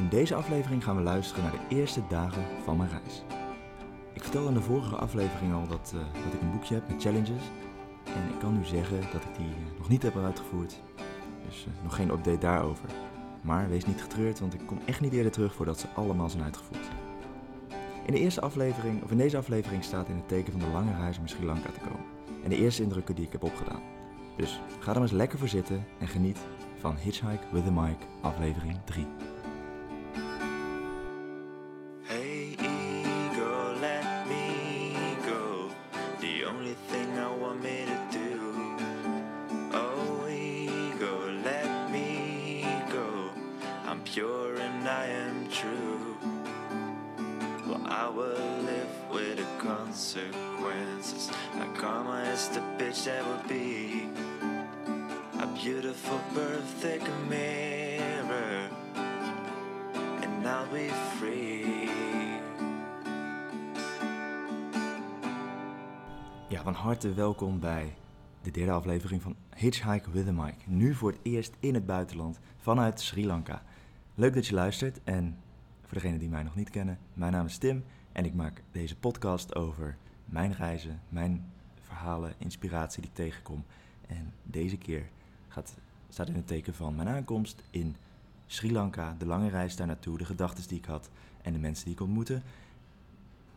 In deze aflevering gaan we luisteren naar de eerste dagen van mijn reis. Ik vertelde in de vorige aflevering al dat, uh, dat ik een boekje heb met challenges. En ik kan nu zeggen dat ik die uh, nog niet heb uitgevoerd. Dus uh, nog geen update daarover. Maar wees niet getreurd, want ik kom echt niet eerder terug voordat ze allemaal zijn uitgevoerd. In, de eerste aflevering, of in deze aflevering staat in het teken van de lange reis om Sri Lanka te komen. En de eerste indrukken die ik heb opgedaan. Dus ga er maar eens lekker voor zitten en geniet van Hitchhike with the Mic, aflevering 3. Ja, van harte welkom bij de derde aflevering van Hitchhike with a Mic. Nu voor het eerst in het buitenland vanuit Sri Lanka. Leuk dat je luistert en voor degenen die mij nog niet kennen, mijn naam is Tim en ik maak deze podcast over mijn reizen, mijn verhalen, inspiratie die ik tegenkom. En deze keer gaat, staat in het teken van mijn aankomst in Sri Lanka, de lange reis daar naartoe, de gedachten die ik had en de mensen die ik ontmoette.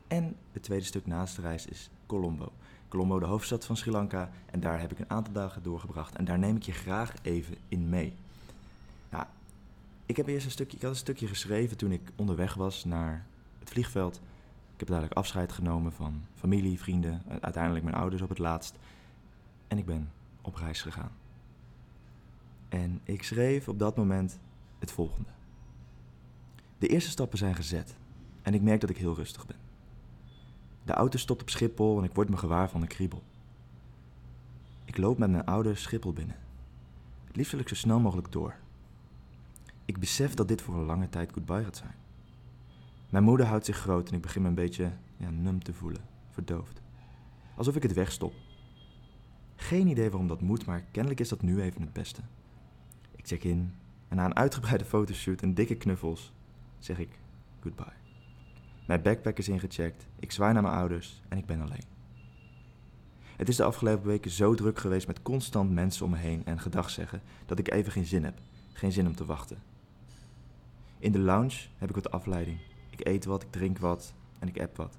En het tweede stuk naast de reis is Colombo. Colombo, de hoofdstad van Sri Lanka. En daar heb ik een aantal dagen doorgebracht. En daar neem ik je graag even in mee. Nou, ik heb eerst een stukje, ik had een stukje geschreven toen ik onderweg was naar het vliegveld. Ik heb dadelijk afscheid genomen van familie, vrienden, uiteindelijk mijn ouders op het laatst. En ik ben op reis gegaan. En ik schreef op dat moment het volgende. De eerste stappen zijn gezet. En ik merk dat ik heel rustig ben. De auto stopt op Schiphol en ik word me gewaar van een kriebel. Ik loop met mijn ouders Schiphol binnen. Het liefst wil ik zo snel mogelijk door. Ik besef dat dit voor een lange tijd goodbye gaat zijn. Mijn moeder houdt zich groot en ik begin me een beetje ja, num te voelen, verdoofd. Alsof ik het wegstop. Geen idee waarom dat moet, maar kennelijk is dat nu even het beste. Ik check in en na een uitgebreide fotoshoot en dikke knuffels zeg ik goodbye. Mijn backpack is ingecheckt, ik zwaai naar mijn ouders en ik ben alleen. Het is de afgelopen weken zo druk geweest met constant mensen om me heen en gedag zeggen dat ik even geen zin heb, geen zin om te wachten. In de lounge heb ik wat afleiding. Ik eet wat, ik drink wat en ik app wat.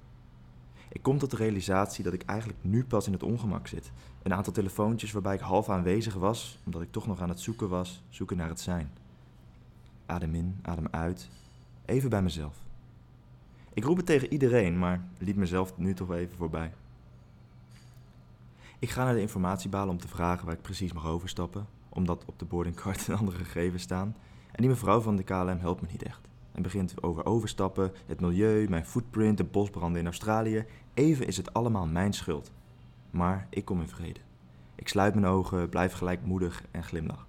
Ik kom tot de realisatie dat ik eigenlijk nu pas in het ongemak zit. Een aantal telefoontjes waarbij ik half aanwezig was, omdat ik toch nog aan het zoeken was, zoeken naar het zijn. Adem in, adem uit, even bij mezelf. Ik roep het tegen iedereen, maar liet mezelf nu toch even voorbij. Ik ga naar de informatiebalen om te vragen waar ik precies mag overstappen, omdat op de boardingcard en andere gegevens staan. En die mevrouw van de KLM helpt me niet echt. En begint over overstappen, het milieu, mijn footprint, de bosbranden in Australië. Even is het allemaal mijn schuld. Maar ik kom in vrede. Ik sluit mijn ogen, blijf gelijk moedig en glimlach.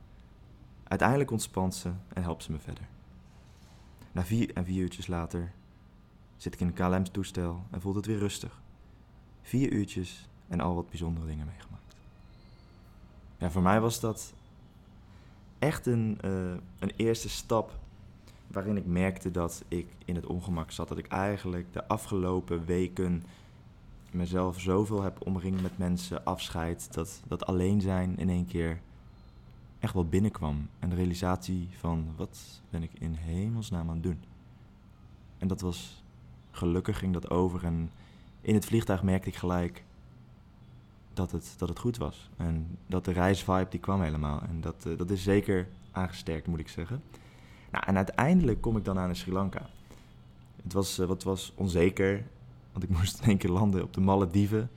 Uiteindelijk ontspant ze en helpt ze me verder. Na vier en vier uurtjes later zit ik in KLM's toestel en voelt het weer rustig. Vier uurtjes en al wat bijzondere dingen meegemaakt. Ja, voor mij was dat echt een, uh, een eerste stap waarin ik merkte dat ik in het ongemak zat. Dat ik eigenlijk de afgelopen weken mezelf zoveel heb omringd met mensen, afscheid, dat dat alleen zijn in één keer echt wel binnenkwam. En de realisatie van wat ben ik in hemelsnaam aan het doen. En dat was gelukkig ging dat over en in het vliegtuig merkte ik gelijk dat het, dat het goed was. En dat de reisvibe die kwam helemaal. En dat, uh, dat is zeker aangesterkt, moet ik zeggen. Nou, en uiteindelijk kom ik dan aan in Sri Lanka. Het was, uh, wat was onzeker, want ik moest in één keer landen op de Malediven.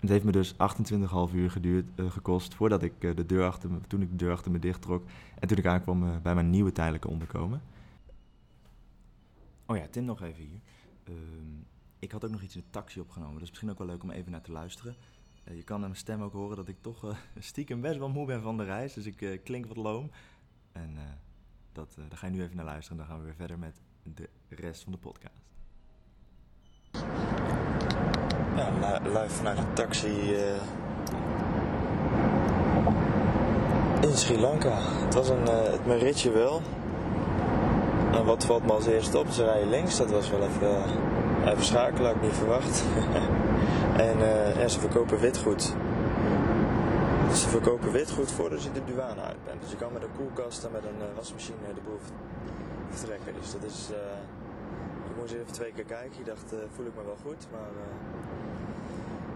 Het heeft me dus 28,5 uur geduurd, uh, gekost voordat ik de deur achter me, toen ik de deur achter me dicht trok. En toen ik aankwam bij mijn nieuwe tijdelijke onderkomen. Oh ja, Tim nog even hier. Uh, ik had ook nog iets in de taxi opgenomen. Dus misschien ook wel leuk om even naar te luisteren. Je kan aan mijn stem ook horen dat ik toch stiekem best wel moe ben van de reis. Dus ik klink wat loom. En dat, daar ga je nu even naar luisteren. En dan gaan we weer verder met de rest van de podcast. Ja, live vanuit de taxi in Sri Lanka. Het was een, het mijn ritje wel. Nou, wat valt me als eerste op? Ze rijden links. Dat was wel even, uh, even schakelen, had ik niet verwacht. en ze verkopen witgoed. Ze verkopen witgoed voordat je de douane uit bent. Dus je kan met een koelkast en met een wasmachine de boel vertrekken. Dus dat is... moest even twee keer kijken. Ik dacht, voel ik me wel goed. Maar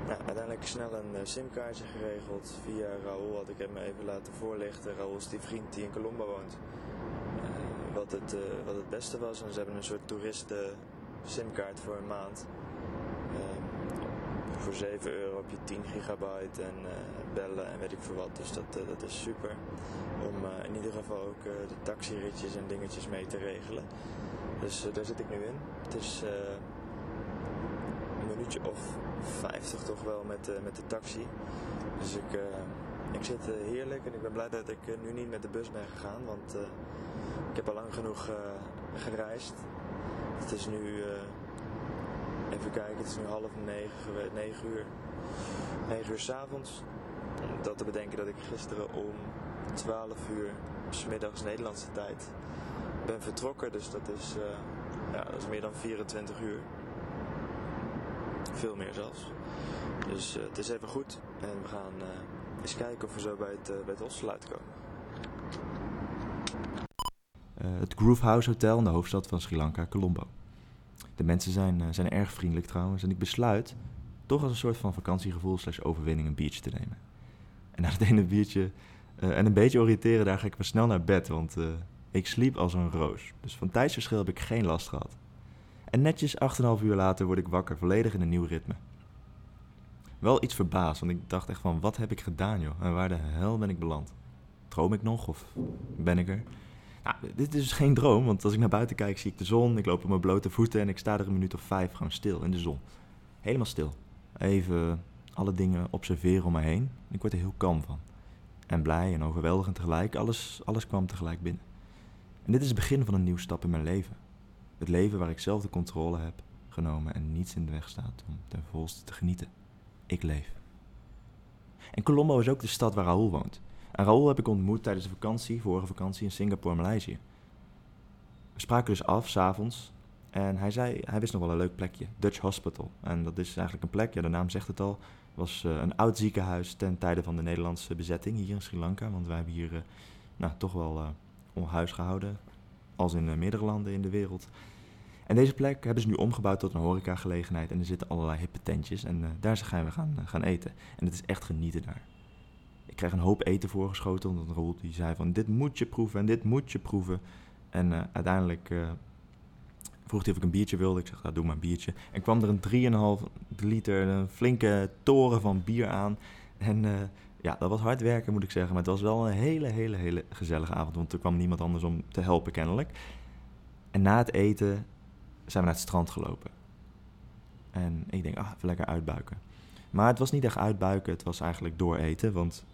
nou, uiteindelijk snel een simkaartje geregeld. Via Raoul had ik hem even laten voorlichten. Raoul is die vriend die in Colombo woont wat het, wat het beste was. En ze hebben een soort toeristen simkaart voor een maand. Voor 7 euro heb je 10 gigabyte en uh, bellen en weet ik veel wat. Dus dat, eh, dat is super. Om in ieder geval ook de taxiritjes en dingetjes mee te regelen. Dus daar zit ik nu in. Het is een minuutje of 50 toch wel met, met de taxi. Dus ik, ik zit heerlijk en ik ben blij dat ik nu niet met de bus ben gegaan. Want ik heb al lang genoeg gereisd. Het is nu, even kijken, het is nu half negen, negen uur. Negen uur s'avonds. Dat te bedenken dat ik gisteren om 12 uur smiddags Nederlandse tijd ben vertrokken. Dus dat is, uh, ja, dat is meer dan 24 uur. Veel meer zelfs. Dus het is even goed. En we gaan eens kijken of we zo bij het, het hostel uitkomen. Eh, het Groove House Hotel in de hoofdstad van Sri Lanka, Colombo. De mensen zijn, eh, zijn erg vriendelijk trouwens en ik besluit toch als een soort van vakantiegevoel slash overwinning een biertje te nemen. En na het ene biertje uh, en een beetje oriënteren, daar ga ik maar snel naar bed, want uh, ik sliep als een roos. Dus van tijdsverschil heb ik geen last gehad. En netjes 8,5 uur later word ik wakker, volledig in een nieuw ritme. Wel iets verbaasd, want ik dacht echt van, wat heb ik gedaan joh? En waar de hel ben ik beland? Droom ik nog of ben ik er? Dit is geen droom, want als ik naar buiten kijk zie ik de zon. Ik loop op mijn blote voeten en ik sta er een minuut of vijf gewoon stil in de zon. Helemaal stil. Even alle dingen observeren om me heen. Ik word er heel kalm van. En blij en overweldigend tegelijk. Alles, alles kwam tegelijk binnen. En dit is het begin van een nieuwe stap in mijn leven. Het leven waar ik zelf de controle heb genomen en niets in de weg staat om ten volste te genieten. Ik leef. En Colombo is ook de stad waar Raoul woont. En Raoul heb ik ontmoet tijdens de vakantie, vorige vakantie in Singapore, Maleisië. We spraken dus af, s'avonds. En hij zei, hij wist nog wel een leuk plekje, Dutch Hospital. En dat is eigenlijk een plek, ja de naam zegt het al, was uh, een oud ziekenhuis ten tijde van de Nederlandse bezetting hier in Sri Lanka. Want wij hebben hier uh, nou, toch wel uh, gehouden, als in meerdere landen in de wereld. En deze plek hebben ze nu omgebouwd tot een horecagelegenheid. En er zitten allerlei hippe tentjes en daar zijn we gaan, gaan eten. En het is echt genieten daar ik kreeg een hoop eten voorgeschoten. Omdat Raoul die zei van dit moet je proeven en dit moet je proeven. En uh, uiteindelijk uh, vroeg hij of ik een biertje wilde. Ik zeg, nou, doe maar een biertje. En kwam er een 3,5 liter, een flinke toren van bier aan. En ja, dat was hard werken moet ik zeggen. Maar het was wel een hele, hele, hele gezellige avond. Want er kwam niemand anders om te helpen kennelijk. En na het eten zijn we naar het strand gelopen. En ik denk, ah, even lekker uitbuiken. Maar het was niet echt uitbuiken, het was eigenlijk dooreten. Want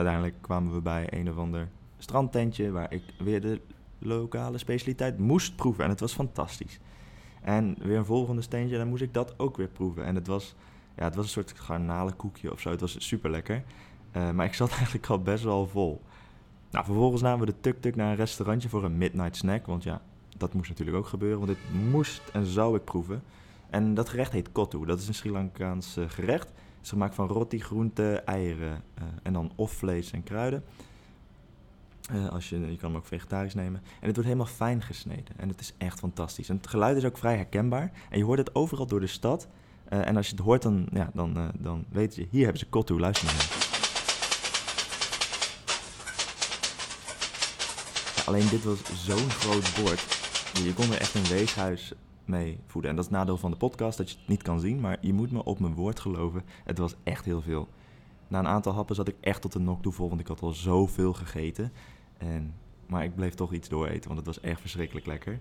uiteindelijk kwamen we bij een of ander strandtentje waar ik weer de lokale specialiteit moest proeven. En het was fantastisch. En weer een volgende steentje, dan moest ik dat ook weer proeven. En het was, ja, het was een soort garnalenkoekje of zo. Het was super lekker. Uh, maar ik zat eigenlijk al best wel vol. Nou, vervolgens namen we de tuk-tuk naar een restaurantje voor een midnight snack. Want ja, dat moest natuurlijk ook gebeuren. Want dit moest en zou ik proeven. En dat gerecht heet kottu. Dat is een Sri Lankaans uh, gerecht is gemaakt van roti, groenten, eieren uh, en dan of vlees en kruiden. Uh, als je, je kan hem ook vegetarisch nemen. En het wordt helemaal fijn gesneden. En het is echt fantastisch. En het geluid is ook vrij herkenbaar. En je hoort het overal door de stad. Uh, en als je het hoort, dan, ja, dan, dan weet je... Hier hebben ze kottu, luister maar. Alleen dit was zo'n groot bord. Je kon er echt een weeshuis mee voeden. En dat is nadeel van de podcast, dat je het niet kan zien. Maar je moet me op mijn woord geloven. Het was echt heel veel. Na een aantal happen zat ik echt tot de nok toe vol, want ik had al zoveel gegeten. En, maar ik bleef toch iets dooreten, want het was echt verschrikkelijk lekker.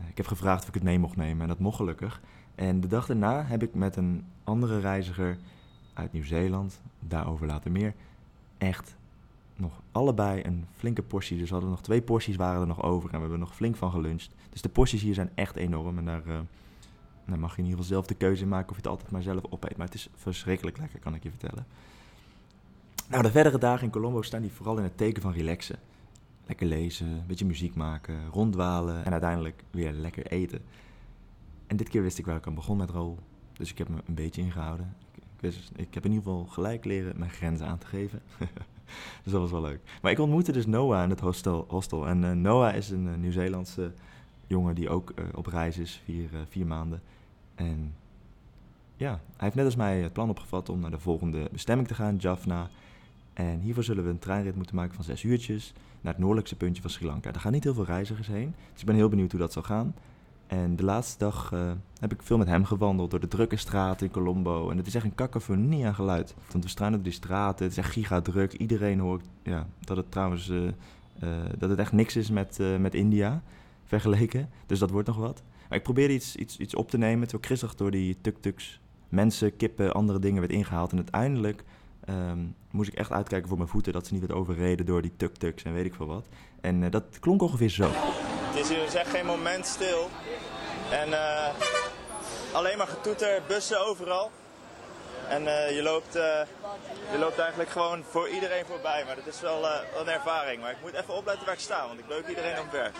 Uh, ik heb gevraagd of ik het mee mocht nemen en dat mocht gelukkig. En de dag daarna heb ik met een andere reiziger uit Nieuw-Zeeland, daarover later meer, echt nog allebei een flinke portie. Dus we hadden nog twee porties waren er nog over en we hebben nog flink van geluncht. Dus de porties hier zijn echt enorm en daar, uh, daar mag je in ieder geval zelf de keuze in maken of je het altijd maar zelf opeet. Maar het is verschrikkelijk lekker, kan ik je vertellen. Nou, de verdere dagen in Colombo staan die vooral in het teken van relaxen. lekker lezen, een beetje muziek maken, ronddwalen en uiteindelijk weer lekker eten. En dit keer wist ik waar ik aan begon met Raoul. Dus ik heb me een beetje ingehouden. Ik, wist, ik heb in ieder geval gelijk leren mijn grenzen aan te geven. dus dat was wel leuk. Maar ik ontmoette dus Noah in het hostel. hostel. En eh, Noah is een uh, Nieuw-Zeelandse jongen die ook uh, op reis is, vier, vier maanden. En ja, hij heeft net als mij het plan opgevat om naar de volgende bestemming te gaan, Jaffna. En hiervoor zullen we een treinrit moeten maken van zes uurtjes naar het noordelijkste puntje van Sri Lanka. Daar gaan niet heel veel reizigers heen, dus ik ben heel benieuwd hoe dat zal gaan. En de laatste dag uh, heb ik veel met hem gewandeld door de drukke straten in Colombo. En het is echt een cacophonie aan geluid. Want we struinen door die straten, het is echt gigadruk. Iedereen hoort ja, dat het trouwens uh, uh, dat het echt niks is met, met India vergeleken. Dus dat wordt nog wat. Maar ik probeerde iets, iets, iets op te nemen, terwijl Christig door die tuk-tuks mensen, kippen, andere dingen werd ingehaald. En uiteindelijk um, moest ik echt uitkijken voor mijn voeten, dat ze niet werd overreden door die tuk-tuks en weet ik veel wat. En dat klonk ongeveer zo. Is hier dus echt geen moment stil. En uh, alleen maar getoeter, bussen overal. En uh, je, loopt, uh, je loopt eigenlijk gewoon voor iedereen voorbij. Maar dat is wel een ervaring. Maar ik moet even opletten waar ik sta, want ik leuk iedereen omver.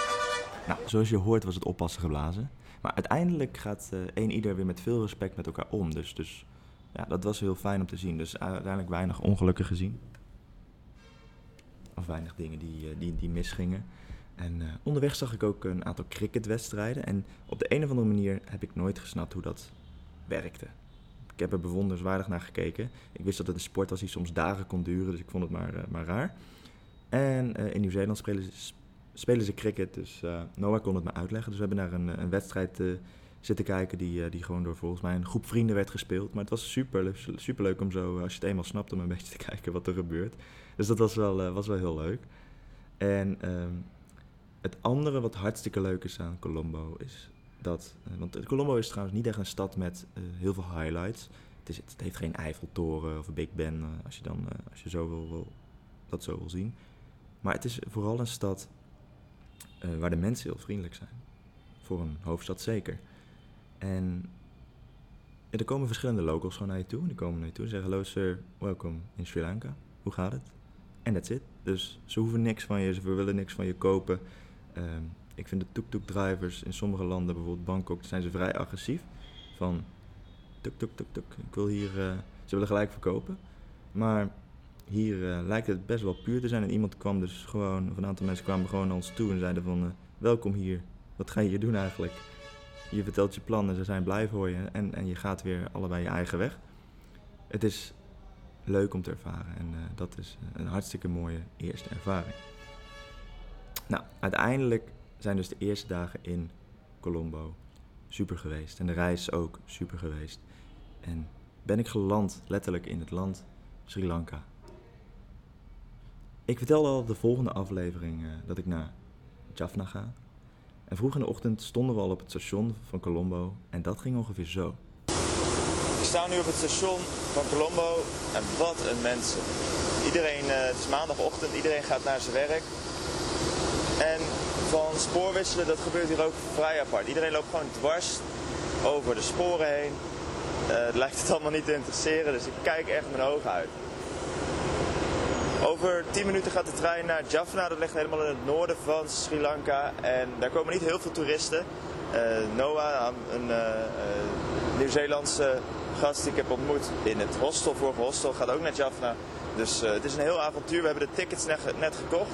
nou, zoals je hoort was het oppassen geblazen. Maar uiteindelijk gaat één ieder weer met veel respect met elkaar om. Dus, dus ja, dat was heel fijn om te zien. Dus uiteindelijk weinig ongelukken gezien. Of weinig dingen die, die, die misgingen. En uh, onderweg zag ik ook een aantal cricketwedstrijden. En op de een of andere manier heb ik nooit gesnapt hoe dat werkte. Ik heb er bewonderswaardig naar gekeken. Ik wist dat het een sport was die soms dagen kon duren, dus ik vond het maar, uh, maar raar. En uh, in Nieuw-Zeeland spelen spelen ze cricket, dus Noah kon het me uitleggen. Dus we hebben naar een, een wedstrijd zitten kijken die, die gewoon door volgens mij een groep vrienden werd gespeeld. Maar het was super, leuk om zo, als je het eenmaal snapt, om een beetje te kijken wat er gebeurt. Dus dat was wel, was wel heel leuk. En... Um, het andere wat hartstikke leuk is aan Colombo is dat. Uh, want Colombo is trouwens niet echt een stad met uh, heel veel highlights. Het, is, het, heeft geen Eiffeltoren of Big Ben uh, als je, dan, als je zo wil, wil, dat zo wil zien. Maar het is vooral een stad waar de mensen heel vriendelijk zijn. Voor een hoofdstad zeker. En er komen verschillende locals gewoon naar je toe. Die komen naar je toe en zeggen: Hallo sir, welkom in Sri Lanka. Hoe gaat het? En that's it. Dus ze hoeven niks van je, ze willen niks van je kopen. Um, ik vind de tuk-tuk-drivers in sommige landen, bijvoorbeeld Bangkok, zijn ze vrij agressief. Van tuk-tuk-tuk-tuk, ik wil hier... Uh, ze willen gelijk verkopen. Maar hier uh, lijkt het best wel puur te zijn. En iemand kwam dus gewoon, of een aantal mensen kwamen gewoon naar ons toe en zeiden van... Uh, welkom hier, wat ga je hier doen eigenlijk? Je vertelt je plannen, ze zijn blij voor je en, en je gaat weer allebei je eigen weg. Het is leuk om te ervaren en dat is een hartstikke mooie eerste ervaring. Nou, uiteindelijk zijn dus de eerste dagen in Colombo super geweest. En de reis ook super geweest. En ben ik geland, letterlijk in het land Sri Lanka. Ik vertelde al de volgende aflevering uh, dat ik naar Jaffna ga. En vroeg in de ochtend stonden we al op het station van Colombo en dat ging ongeveer zo. We staan nu op het station van Colombo en wat een mensen. Iedereen, uh, het is maandagochtend, iedereen gaat naar zijn werk. En van spoorwisselen, dat gebeurt hier ook vrij apart. Iedereen loopt gewoon dwars over de sporen heen. Uh, het lijkt het allemaal niet te interesseren, dus ik kijk echt mijn ogen uit. Over 10 minuten gaat de trein naar Jaffna, dat ligt helemaal in het noorden van Sri Lanka. En daar komen niet heel veel toeristen. Uh, Noah, een uh, Nieuw-Zeelandse gast die ik heb ontmoet in het hostel, vorige hostel, gaat ook naar Jaffna. Dus het is een heel avontuur. We hebben de tickets net, net gekocht.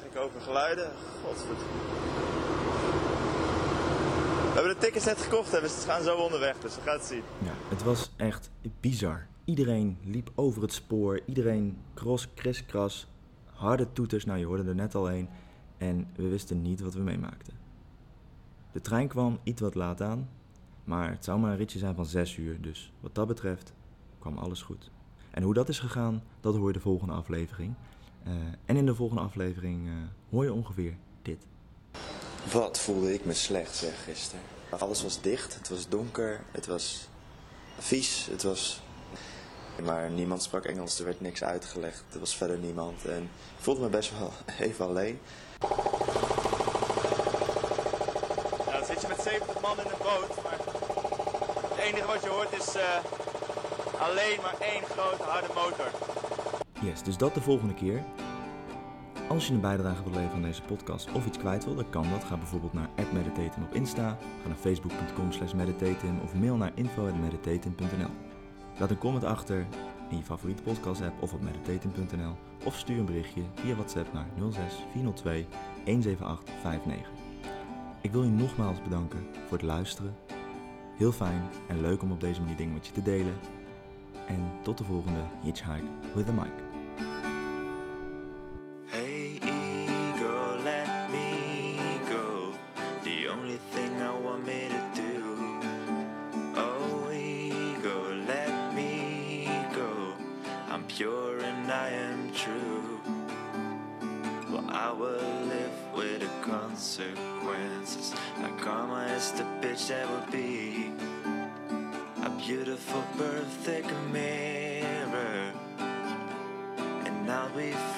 Zeg over geluiden? We hebben de tickets net gekocht, dus ze gaan zo onderweg, dus we gaan het zien. Ja, het was echt bizar. Iedereen liep over het spoor, iedereen cross, kriskras, harde toeters, nou je hoorde er net al een. En we wisten niet wat we meemaakten. De trein kwam iets wat laat aan, maar het zou maar een ritje zijn van 6 uur, dus wat dat betreft kwam alles goed. En hoe dat is gegaan, dat hoor je de volgende aflevering. Uh, en in de volgende aflevering uh, hoor je ongeveer dit. Wat voelde ik me slecht zeg gisteren. Alles was dicht, het was donker, het was vies, het was... Maar niemand sprak Engels, er werd niks uitgelegd, er was verder niemand. En ik voelde me best wel even alleen. Ja, dan zit je met 70 man in een boot, maar het enige wat je hoort is uh, alleen maar één grote harde motor. Yes, dus dat de volgende keer. Als je een bijdrage wilt leveren aan deze podcast of iets kwijt wil, dan kan dat. Ga bijvoorbeeld naar @meditatum op Insta, ga naar facebook.com slash meditatum of mail naar info.meditatum.nl. Laat een comment achter in je favoriete podcast app of op meditatum.nl of stuur een berichtje via WhatsApp naar 06 402 17859. Ik wil je nogmaals bedanken voor het luisteren. Heel fijn en leuk om op deze manier dingen met je te delen. En tot de volgende Hitchhike with a Mic. Will live with the consequences. Like karma is the bitch that would be. A beautiful, perfect mirror and I'll be.